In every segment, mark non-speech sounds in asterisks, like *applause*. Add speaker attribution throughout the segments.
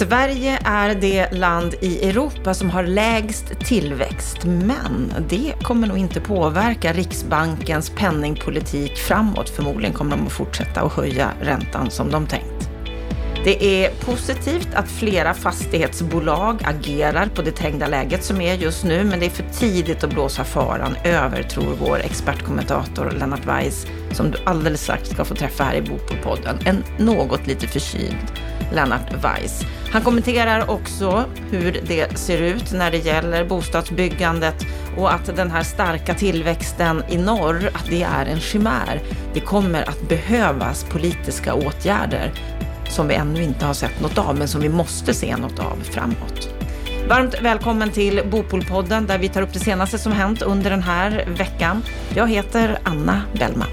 Speaker 1: Sverige är det land i Europa som har lägst tillväxt, men det kommer nog inte påverka Riksbankens penningpolitik framåt. Förmodligen kommer de att fortsätta att höja räntan som de tänkt. Det är positivt att flera fastighetsbolag agerar på det trängda läget som är just nu, men det är för tidigt att blåsa faran över, tror vår expertkommentator Lennart Weiss, som du alldeles strax ska få träffa här i Bopolpodden. En något lite förkyld Lennart Weiss. Han kommenterar också hur det ser ut när det gäller bostadsbyggandet och att den här starka tillväxten i norr, att det är en chimär. Det kommer att behövas politiska åtgärder som vi ännu inte har sett något av, men som vi måste se något av framåt. Varmt välkommen till Bopolpodden där vi tar upp det senaste som hänt under den här veckan. Jag heter Anna Bellman.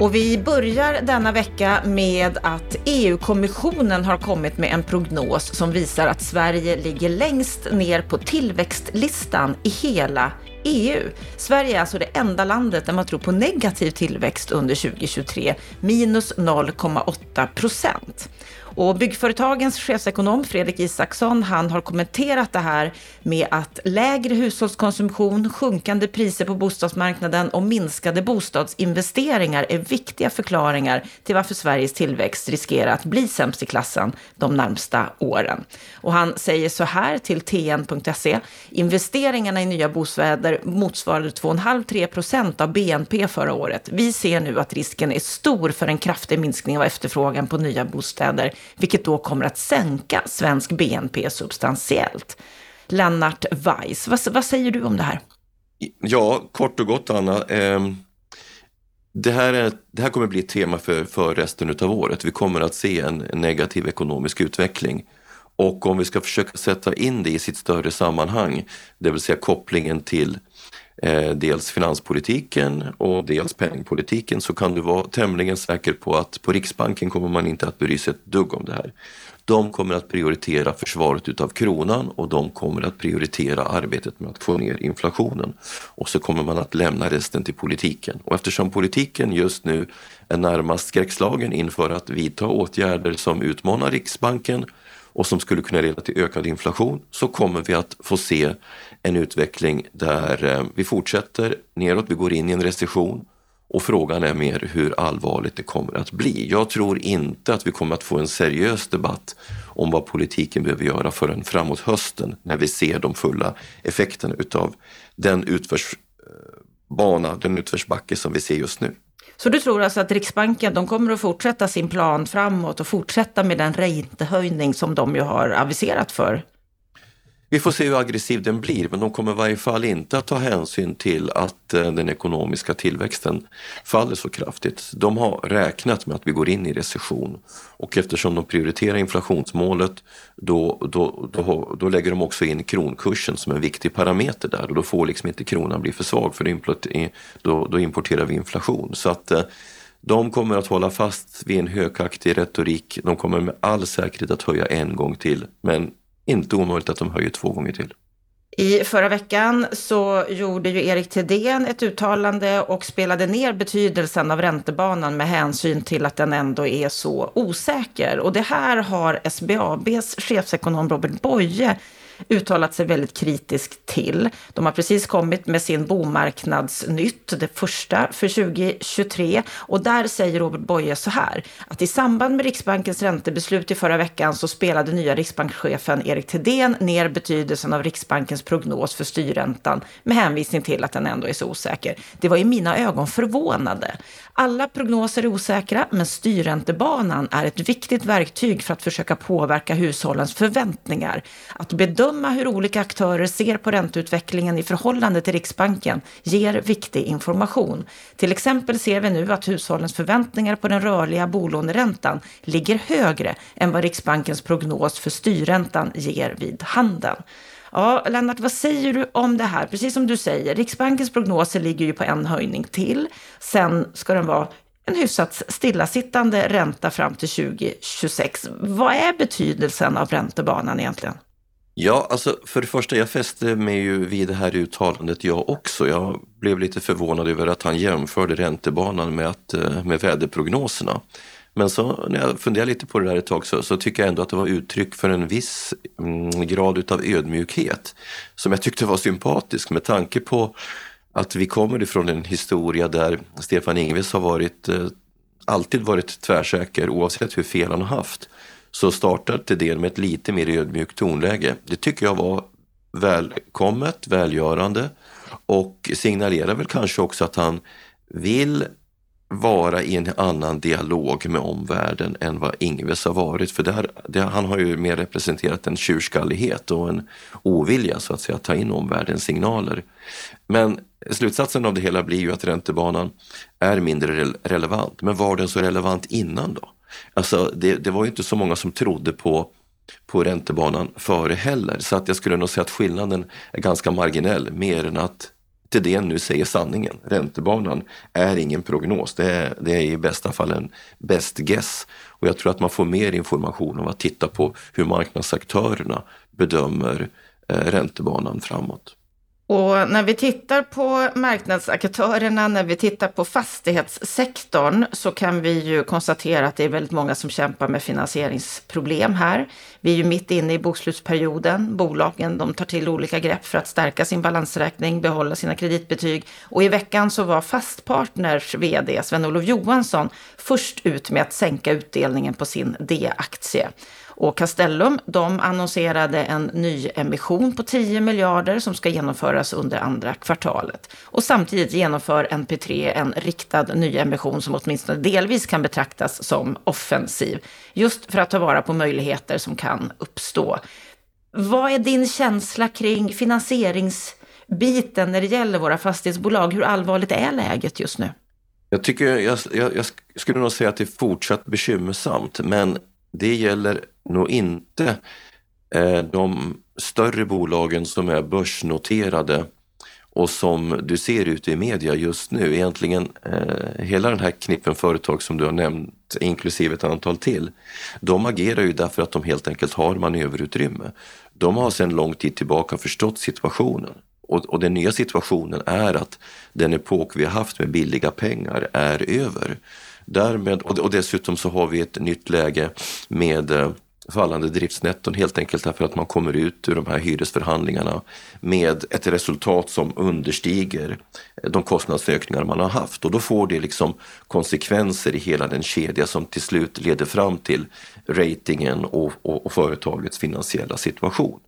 Speaker 1: Och vi börjar denna vecka med att EU-kommissionen har kommit med en prognos som visar att Sverige ligger längst ner på tillväxtlistan i hela EU. Sverige är alltså det enda landet där man tror på negativ tillväxt under 2023, minus 0,8 procent. Och byggföretagens chefsekonom Fredrik Isaksson, han har kommenterat det här med att lägre hushållskonsumtion, sjunkande priser på bostadsmarknaden och minskade bostadsinvesteringar är viktiga förklaringar till varför Sveriges tillväxt riskerar att bli sämst i klassen de närmsta åren. Och han säger så här till tn.se, investeringarna i nya bostäder motsvarade 2,5-3 procent av BNP förra året. Vi ser nu att risken är stor för en kraftig minskning av efterfrågan på nya bostäder vilket då kommer att sänka svensk BNP substantiellt. Lennart Weiss, vad, vad säger du om det här?
Speaker 2: Ja, kort och gott Anna. Eh, det, här är, det här kommer bli ett tema för, för resten av året. Vi kommer att se en, en negativ ekonomisk utveckling. Och om vi ska försöka sätta in det i sitt större sammanhang, det vill säga kopplingen till eh, dels finanspolitiken och dels penningpolitiken så kan du vara tämligen säker på att på Riksbanken kommer man inte att bry sig ett dugg om det här. De kommer att prioritera försvaret utav kronan och de kommer att prioritera arbetet med att få ner inflationen. Och så kommer man att lämna resten till politiken. Och eftersom politiken just nu är närmast skräckslagen inför att vidta åtgärder som utmanar Riksbanken och som skulle kunna leda till ökad inflation så kommer vi att få se en utveckling där eh, vi fortsätter neråt, vi går in i en recession och frågan är mer hur allvarligt det kommer att bli. Jag tror inte att vi kommer att få en seriös debatt om vad politiken behöver göra förrän framåt hösten när vi ser de fulla effekterna utav den utförsbana, eh, den utförsbacke som vi ser just nu.
Speaker 1: Så du tror alltså att Riksbanken de kommer att fortsätta sin plan framåt och fortsätta med den räntehöjning som de ju har aviserat för?
Speaker 2: Vi får se hur aggressiv den blir men de kommer i varje fall inte att ta hänsyn till att eh, den ekonomiska tillväxten faller så kraftigt. De har räknat med att vi går in i recession och eftersom de prioriterar inflationsmålet då, då, då, då lägger de också in kronkursen som en viktig parameter där och då får liksom inte kronan bli för svag för då, då importerar vi inflation. Så att eh, de kommer att hålla fast vid en högaktig retorik. De kommer med all säkerhet att höja en gång till, men inte omöjligt att de höjer två gånger till.
Speaker 1: I förra veckan så gjorde ju Erik Thedéen ett uttalande och spelade ner betydelsen av räntebanan med hänsyn till att den ändå är så osäker. Och det här har SBABs chefsekonom Robert Boye uttalat sig väldigt kritiskt till. De har precis kommit med sin bomarknadsnytt, det första för 2023. Och där säger Robert Boye så här, att i samband med Riksbankens räntebeslut i förra veckan så spelade nya riksbankschefen Erik Thedéen ner betydelsen av Riksbankens prognos för styrräntan med hänvisning till att den ändå är så osäker. Det var i mina ögon förvånande. Alla prognoser är osäkra, men styrräntebanan är ett viktigt verktyg för att försöka påverka hushållens förväntningar. Att bedöma hur olika aktörer ser på ränteutvecklingen i förhållande till Riksbanken ger viktig information. Till exempel ser vi nu att hushållens förväntningar på den rörliga bolåneräntan ligger högre än vad Riksbankens prognos för styrräntan ger vid handen. Ja, Lennart, vad säger du om det här? Precis som du säger, Riksbankens prognoser ligger ju på en höjning till. Sen ska den vara en hyfsat stillasittande ränta fram till 2026. Vad är betydelsen av räntebanan egentligen?
Speaker 2: Ja, alltså för det första, jag fäste mig ju vid det här uttalandet jag också. Jag blev lite förvånad över att han jämförde räntebanan med, att, eh, med väderprognoserna. Men så när jag funderar lite på det där ett tag så, så tycker jag ändå att det var uttryck för en viss mm, grad utav ödmjukhet som jag tyckte var sympatisk med tanke på att vi kommer ifrån en historia där Stefan Ingves har varit, eh, alltid varit tvärsäker oavsett hur fel han har haft. Så startade det med ett lite mer ödmjukt tonläge. Det tycker jag var välkommet, välgörande och signalerar väl kanske också att han vill vara i en annan dialog med omvärlden än vad Ingves har varit. För där, det, han har ju mer representerat en tjurskallighet och en ovilja så att säga att ta in omvärldens signaler. Men slutsatsen av det hela blir ju att räntebanan är mindre re relevant. Men var den så relevant innan då? Alltså det, det var ju inte så många som trodde på på räntebanan före heller. Så att jag skulle nog säga att skillnaden är ganska marginell, mer än att till det nu säger sanningen. Räntebanan är ingen prognos, det är, det är i bästa fall en best guess. Och jag tror att man får mer information om att titta på hur marknadsaktörerna bedömer eh, räntebanan framåt.
Speaker 1: Och när vi tittar på marknadsaktörerna, när vi tittar på fastighetssektorn så kan vi ju konstatera att det är väldigt många som kämpar med finansieringsproblem här. Vi är ju mitt inne i bokslutsperioden. Bolagen de tar till olika grepp för att stärka sin balansräkning, behålla sina kreditbetyg. Och i veckan så var Fastpartners VD Sven-Olof Johansson först ut med att sänka utdelningen på sin D-aktie. Och Castellum de annonserade en ny emission på 10 miljarder som ska genomföras under andra kvartalet. Och samtidigt genomför NP3 en riktad nyemission som åtminstone delvis kan betraktas som offensiv. Just för att ta vara på möjligheter som kan uppstå. Vad är din känsla kring finansieringsbiten när det gäller våra fastighetsbolag? Hur allvarligt är läget just nu?
Speaker 2: Jag, tycker, jag, jag, jag skulle nog säga att det är fortsatt bekymmersamt, men det gäller nog inte eh, de större bolagen som är börsnoterade och som du ser ute i media just nu. Egentligen eh, hela den här knippen företag som du har nämnt, inklusive ett antal till, de agerar ju därför att de helt enkelt har manöverutrymme. De har sedan lång tid tillbaka förstått situationen. Och, och den nya situationen är att den epok vi har haft med billiga pengar är över. Därmed, och, och dessutom så har vi ett nytt läge med eh, fallande driftsnetton helt enkelt därför att man kommer ut ur de här hyresförhandlingarna med ett resultat som understiger eh, de kostnadsökningar man har haft och då får det liksom konsekvenser i hela den kedja som till slut leder fram till ratingen och, och, och företagets finansiella situation.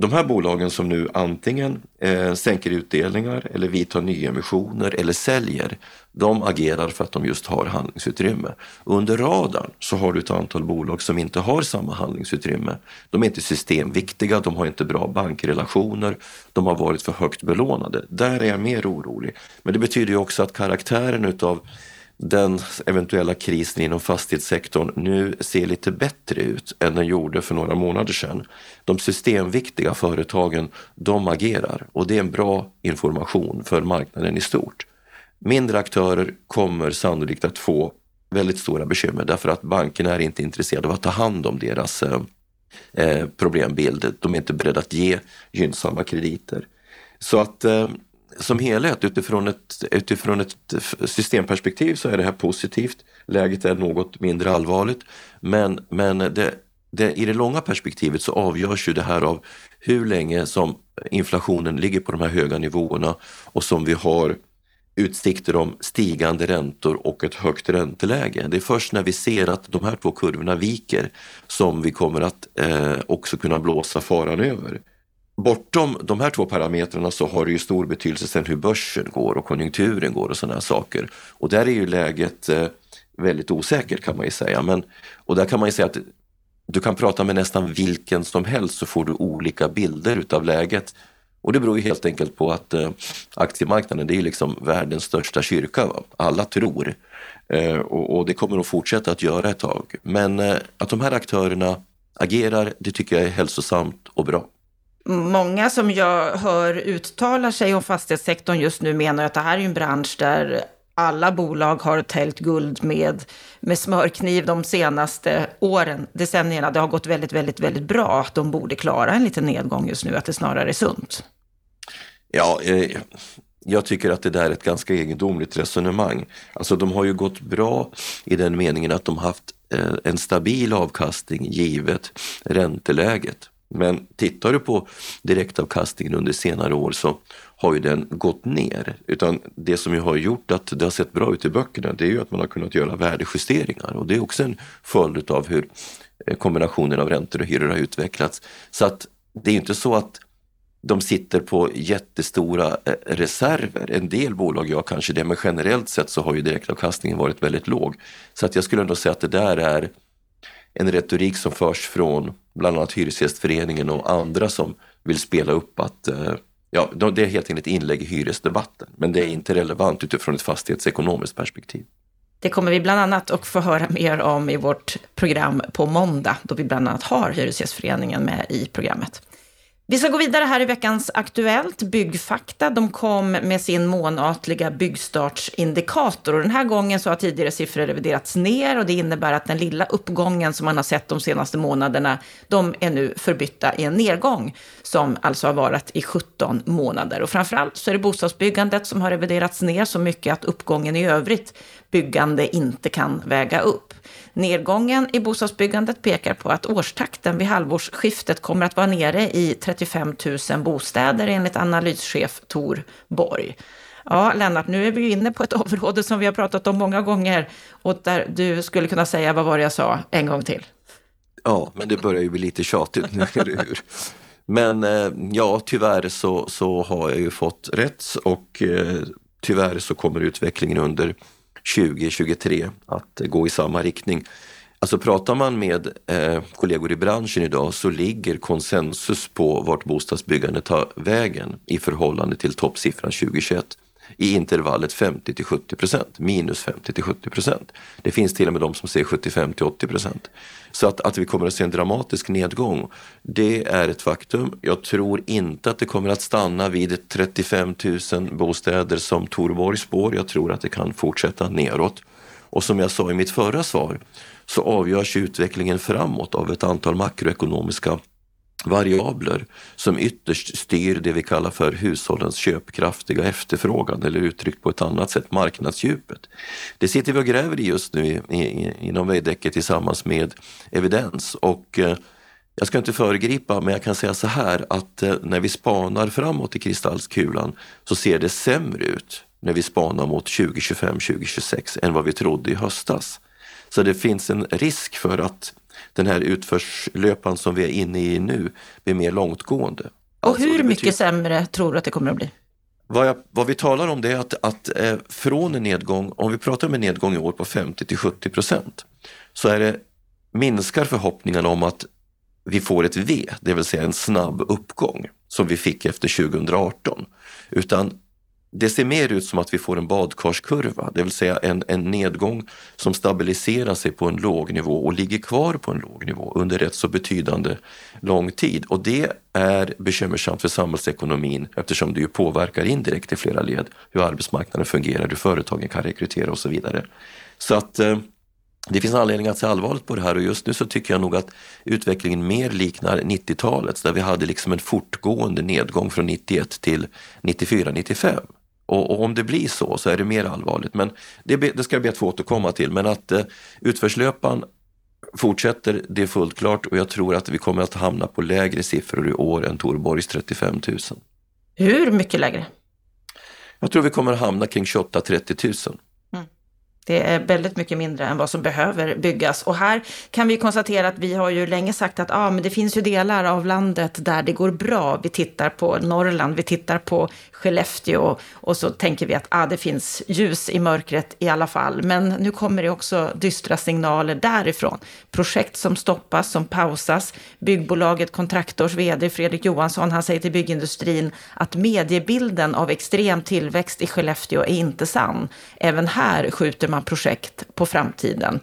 Speaker 2: De här bolagen som nu antingen eh, sänker utdelningar eller vidtar nyemissioner eller säljer, de agerar för att de just har handlingsutrymme. Under radarn så har du ett antal bolag som inte har samma handlingsutrymme. De är inte systemviktiga, de har inte bra bankrelationer, de har varit för högt belånade. Där är jag mer orolig. Men det betyder ju också att karaktären utav den eventuella krisen inom fastighetssektorn nu ser lite bättre ut än den gjorde för några månader sedan. De systemviktiga företagen, de agerar och det är en bra information för marknaden i stort. Mindre aktörer kommer sannolikt att få väldigt stora bekymmer därför att bankerna är inte intresserade av att ta hand om deras eh, eh problembild. De är inte beredda att ge gynnsamma krediter. Så att eh, som helhet utifrån ett, utifrån ett systemperspektiv så är det här positivt. Läget är något mindre allvarligt. Men, men det, det, i det långa perspektivet så avgörs ju det här av hur länge som inflationen ligger på de här höga nivåerna och som vi har utsikter om stigande räntor och ett högt ränteläge. Det är först när vi ser att de här två kurvorna viker som vi kommer att eh, också kunna blåsa faran över. Bortom de här två parametrarna så har det ju stor betydelse sen hur börsen går och konjunkturen går och sådana saker. Och där är ju läget eh, väldigt osäkert kan man ju säga. Men, och där kan man ju säga att du kan prata med nästan vilken som helst så får du olika bilder utav läget. Och det beror ju helt enkelt på att eh, aktiemarknaden det är liksom världens största kyrka. Va? Alla tror. Eh, och, och, det kommer de fortsätta att göra ett tag. Men eh, att de här aktörerna agerar, det tycker jag är hälsosamt och bra.
Speaker 1: Många som jag hör uttalar sig om fastighetssektorn just nu menar att det här är en bransch där alla bolag har täljt guld med, med smörkniv de senaste åren, decennierna. Det har gått väldigt, väldigt, väldigt bra. Att de borde klara en liten nedgång just nu, att det snarare är sunt.
Speaker 2: Ja, eh, jag tycker att det där är ett ganska egendomligt resonemang. Alltså de har ju gått bra i den meningen att de haft eh, en stabil avkastning givet ränteläget. Men tittar du på direktavkastningen under senare år så har ju den gått ner. Utan det som ju har gjort att det har sett bra ut i böckerna det är ju att man har kunnat göra värdejusteringar och det är också en följd av hur eh, kombinationen av räntor och hyror har utvecklats. Så att det är inte så att de sitter på jättestora eh, reserver. En del bolag gör kanske det men generellt sett så har ju direktavkastningen varit väldigt låg. Så att jag skulle ändå säga att det där är en retorik som förs från bland annat Hyresgästföreningen och andra som vill spela upp att eh, ja, det är helt enkelt inlägg i hyresdebatten. Men det är inte relevant utifrån ett fastighetsekonomiskt perspektiv.
Speaker 1: Det kommer vi bland annat att få höra mer om i vårt program på måndag, då vi bland annat har Hyresgästföreningen med i programmet. Vi ska gå vidare här i veckans Aktuellt. Byggfakta, de kom med sin månatliga byggstartsindikator. Och den här gången så har tidigare siffror reviderats ner och det innebär att den lilla uppgången som man har sett de senaste månaderna, de är nu förbytta i en nedgång som alltså har varit i 17 månader. Och framförallt så är det bostadsbyggandet som har reviderats ner så mycket att uppgången i övrigt byggande inte kan väga upp. Nedgången i bostadsbyggandet pekar på att årstakten vid halvårsskiftet kommer att vara nere i 35 000 bostäder enligt analyschef Tor Borg. Ja, Lennart, nu är vi ju inne på ett *laughs* område som vi har pratat om många gånger och där du skulle kunna säga, vad var det jag sa, en gång till?
Speaker 2: Ja, men det börjar ju bli lite tjatigt nu, *laughs* eller hur? Men eh, ja, tyvärr så, så har jag ju fått rätt och eh, tyvärr så kommer utvecklingen under 2023 att gå i samma riktning. Alltså pratar man med eh, kollegor i branschen idag så ligger konsensus på vart bostadsbyggandet tar vägen i förhållande till toppsiffran 2021 i intervallet 50 till 70 procent, minus 50 till 70 procent. Det finns till och med de som säger 75 till 80 procent. Så att, att vi kommer att se en dramatisk nedgång, det är ett faktum. Jag tror inte att det kommer att stanna vid 35 000 bostäder som Torborg spår. Jag tror att det kan fortsätta neråt. Och som jag sa i mitt förra svar så avgörs utvecklingen framåt av ett antal makroekonomiska variabler som ytterst styr det vi kallar för hushållens köpkraftiga efterfrågan eller uttryckt på ett annat sätt marknadsdjupet. Det sitter vi och gräver i just nu i, i, inom Veidekke tillsammans med evidens och eh, jag ska inte föregripa men jag kan säga så här att eh, när vi spanar framåt i kristallskulan så ser det sämre ut när vi spanar mot 2025, 2026 än vad vi trodde i höstas. Så det finns en risk för att den här utförslöpan som vi är inne i nu blir mer långtgående.
Speaker 1: Och alltså, hur mycket betyder... sämre tror du att det kommer att bli?
Speaker 2: Vad, jag, vad, vi talar om det är att, att eh, från en nedgång, om vi pratar om en nedgång i år på 50 till 70 procent, så är det, minskar förhoppningarna om att vi får ett V, det vill säga en snabb uppgång som vi fick efter 2018. Utan det ser mer ut som att vi får en badkarskurva, det vill säga en, en nedgång som stabiliserar sig på en låg nivå och ligger kvar på en låg nivå under rätt så betydande lång tid. Och det är bekymmersamt för samhällsekonomin eftersom det ju påverkar indirekt i flera led hur arbetsmarknaden fungerar, hur företagen kan rekrytera och så vidare. Så att eh, det finns anledning att se allvarligt på det här och just nu så tycker jag nog att utvecklingen mer liknar 90-talet där vi hade liksom en fortgående nedgång från 91 till 94-95. Och, och, om det blir så, så är det mer allvarligt. Men det, det ska jag be att få återkomma till. Men att eh, utförslöpan fortsätter, det är fullt klart och jag tror att vi kommer att hamna på lägre siffror i år än Torborgs 35 000.
Speaker 1: Hur mycket lägre?
Speaker 2: Jag tror vi kommer att hamna kring 28-30 000.
Speaker 1: Det är väldigt mycket mindre än vad som behöver byggas. Och här kan vi konstatera att vi har ju länge sagt att ah, men det finns ju delar av landet där det går bra. Vi tittar på Norrland, vi tittar på Skellefteå och så tänker vi att ah, det finns ljus i mörkret i alla fall. Men nu kommer det också dystra signaler därifrån. Projekt som stoppas, som pausas. Byggbolaget Kontraktors vd Fredrik Johansson, han säger till byggindustrin att mediebilden av extrem tillväxt i Skellefteå är inte sann. Även här skjuter man projekt på framtiden.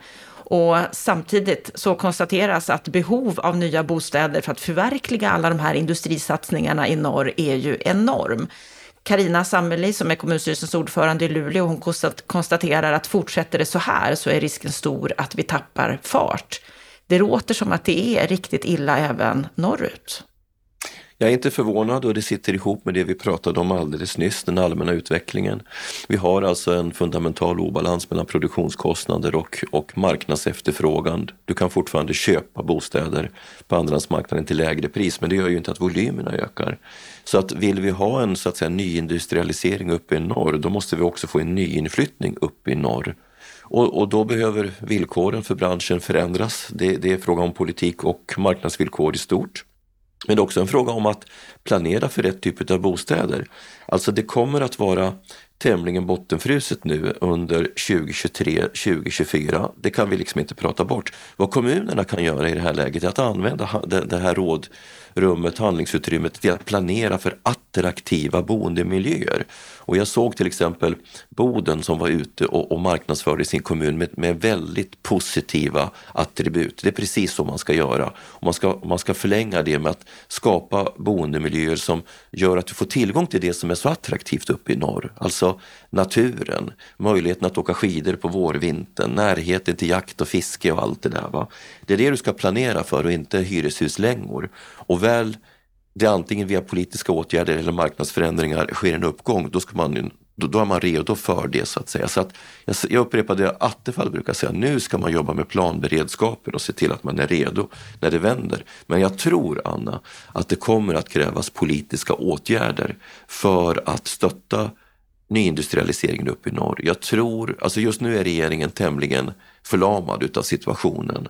Speaker 1: Och samtidigt så konstateras att behov av nya bostäder för att förverkliga alla de här industrisatsningarna i norr är ju enorm. Karina Sammeli som är kommunstyrelsens ordförande i Luleå, hon konstaterar att fortsätter det så här så är risken stor att vi tappar fart. Det låter som att det är riktigt illa även norrut.
Speaker 2: Jag är inte förvånad och det sitter ihop med det vi pratade om alldeles nyss, den allmänna utvecklingen. Vi har alltså en fundamental obalans mellan produktionskostnader och, och marknadsefterfrågan. Du kan fortfarande köpa bostäder på andrahandsmarknaden till lägre pris men det gör ju inte att volymerna ökar. Så att vill vi ha en så att säga, nyindustrialisering uppe i norr då måste vi också få en nyinflyttning uppe i norr. Och, och, då behöver villkoren för branschen förändras. Det, det är fråga om politik och marknadsvillkor i stort. Men det är också en fråga om att planera för rätt typ av bostäder. Alltså det kommer att vara tämligen bottenfruset nu under 2023, 2024. Det kan vi liksom inte prata bort. Vad kommunerna kan göra i det här läget är att använda det här rådrummet, handlingsutrymmet till att planera för attraktiva boendemiljöer. Och jag såg till exempel Boden som var ute och, och marknadsförde sin kommun med, med väldigt positiva attribut. Det är precis så man ska göra. Och man, ska, man ska förlänga det med att skapa boendemiljöer som gör att du får tillgång till det som är så attraktivt uppe i norr. Alltså naturen, möjligheten att åka skidor på vårvintern, närheten till jakt och fiske och allt det där. Va? Det är det du ska planera för och inte hyreshuslängor. Och väl det antingen via politiska åtgärder eller marknadsförändringar sker en uppgång, då, ska man, då, då är man redo för det så att säga. Så att, jag, jag upprepar det Attefall brukar säga, nu ska man jobba med planberedskapen och se till att man är redo när det vänder. Men jag tror, Anna, att det kommer att krävas politiska åtgärder för att stötta nyindustrialiseringen upp i norr. Jag tror, alltså just nu är regeringen tämligen förlamad utav situationen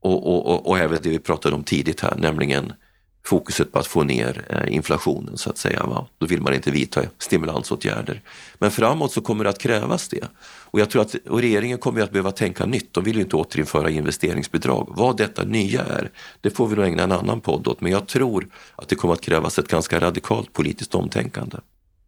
Speaker 2: och, och, och, och även det vi pratade om tidigt här, nämligen fokuset på att få ner eh, inflationen så att säga. Va? Då vill man inte vidta stimulansåtgärder. Men framåt så kommer det att krävas det. Och jag tror att och regeringen kommer att behöva tänka nytt. De vill ju inte återinföra investeringsbidrag. Vad detta nya är, det får vi nog ägna en annan podd åt. Men jag tror att det kommer att krävas ett ganska radikalt politiskt omtänkande.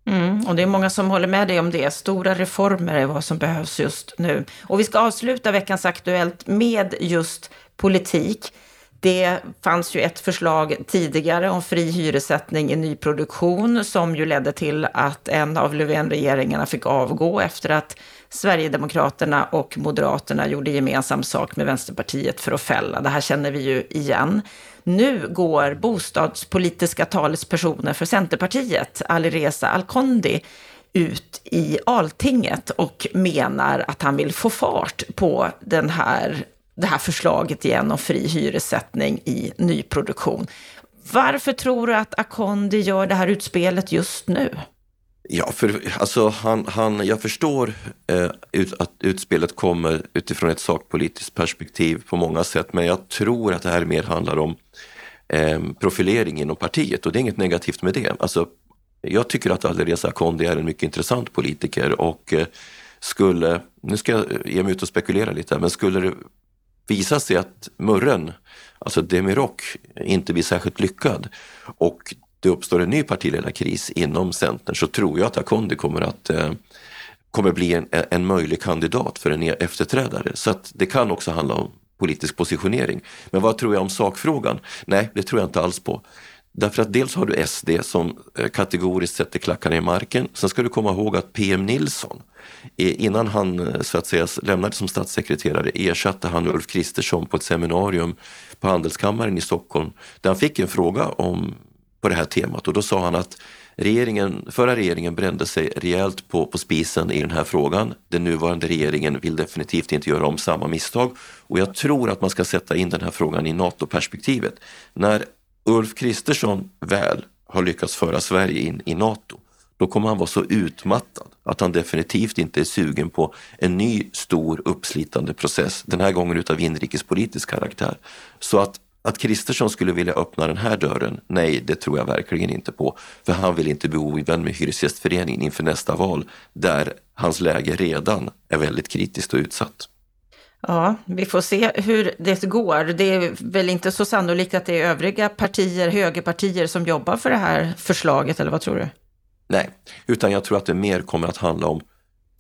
Speaker 1: Mm, och det är många som håller med dig om det. Stora reformer är vad som behövs just nu. Och vi ska avsluta veckans Aktuellt med just politik. Det fanns ju ett förslag tidigare om fri hyressättning i nyproduktion som ju ledde till att en av Löfven-regeringarna fick avgå efter att Sverigedemokraterna och Moderaterna gjorde gemensam sak med Vänsterpartiet för att fälla. Det här känner vi ju igen. Nu går bostadspolitiska talespersoner för Centerpartiet, Alireza Alkondi, ut i Altinget och menar att han vill få fart på den här det här förslaget igen om fri hyressättning i nyproduktion. Varför tror du att Akondi gör det här utspelet just nu?
Speaker 2: Ja, för alltså han, han, jag förstår eh, ut, att utspelet kommer utifrån ett sakpolitiskt perspektiv på många sätt, men jag tror att det här mer handlar om eh, profilering inom partiet och det är inget negativt med det. Alltså, jag tycker att Alireza Akhondi är en mycket intressant politiker och eh, skulle, nu ska jag ge mig ut och spekulera lite, men skulle det visar sig att murren, alltså Demirok, inte blir särskilt lyckad och det uppstår en ny partiledarkris inom Centern så tror jag att Akondi kommer att eh, kommer bli en, en möjlig kandidat för en efterträdare. Så att det kan också handla om politisk positionering. Men vad tror jag om sakfrågan? Nej, det tror jag inte alls på. Därför att dels har du SD som eh, kategoriskt sätter klackarna i marken. Sen ska du komma ihåg att PM Nilsson, eh, innan han eh, så att säga lämnade som statssekreterare ersatte han Ulf Kristersson på ett seminarium på Handelskammaren i Stockholm där han fick en fråga om, på det här temat och då sa han att regeringen, förra regeringen brände sig rejält på, på spisen i den här frågan. Den nuvarande regeringen vill definitivt inte göra om samma misstag och jag tror att man ska sätta in den här frågan i NATO-perspektivet. När Ulf Kristersson väl har lyckats föra Sverige in i NATO, då kommer han vara så utmattad att han definitivt inte är sugen på en ny stor uppslitande process, den här gången utav inrikespolitisk karaktär. Så att att Kristersson skulle vilja öppna den här dörren, nej det tror jag verkligen inte på. För han vill inte bli ovän med Hyresgästföreningen inför nästa val där hans läge redan är väldigt kritiskt och utsatt.
Speaker 1: Ja, vi får se hur det går. Det är väl inte så sannolikt att det är övriga partier, högerpartier, som jobbar för det här förslaget, eller vad tror du?
Speaker 2: Nej, utan jag tror att det mer kommer att handla om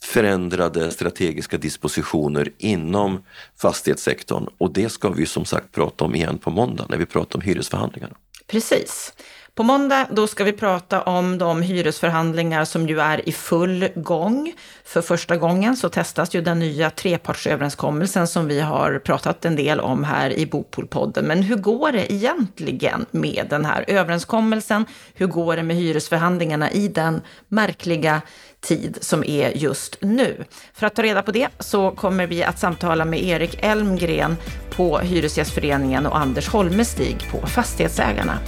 Speaker 2: förändrade strategiska dispositioner inom fastighetssektorn och det ska vi som sagt prata om igen på måndag när vi pratar om hyresförhandlingarna.
Speaker 1: Precis. På måndag då ska vi prata om de hyresförhandlingar som ju är i full gång. För första gången så testas ju den nya trepartsöverenskommelsen som vi har pratat en del om här i Bopolpodden. Men hur går det egentligen med den här överenskommelsen? Hur går det med hyresförhandlingarna i den märkliga tid som är just nu. För att ta reda på det så kommer vi att samtala med Erik Elmgren på Hyresgästföreningen och Anders Holmestig på Fastighetsägarna.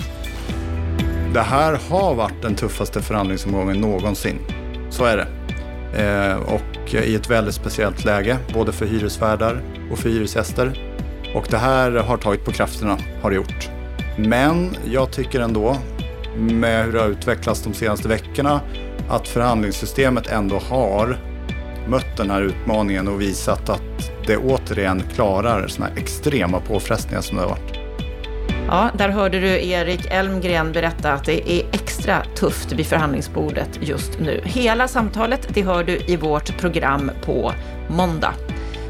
Speaker 3: Det här har varit den tuffaste förhandlingsomgången någonsin. Så är det. Eh, och i ett väldigt speciellt läge, både för hyresvärdar och för hyresgäster. Och det här har tagit på krafterna, har det gjort. Men jag tycker ändå, med hur det har utvecklats de senaste veckorna, att förhandlingssystemet ändå har mött den här utmaningen och visat att det återigen klarar sådana här extrema påfrestningar som det har varit.
Speaker 1: Ja, där hörde du Erik Elmgren berätta att det är extra tufft vid förhandlingsbordet just nu. Hela samtalet det hör du i vårt program på måndag.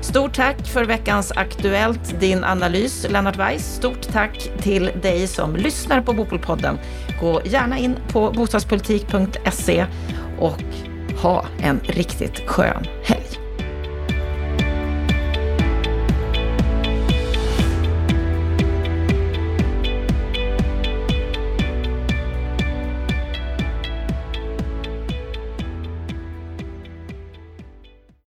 Speaker 1: Stort tack för veckans Aktuellt, din analys, Lennart Weiss. Stort tack till dig som lyssnar på Bopolpodden. Gå gärna in på bostadspolitik.se och ha en riktigt skön helg.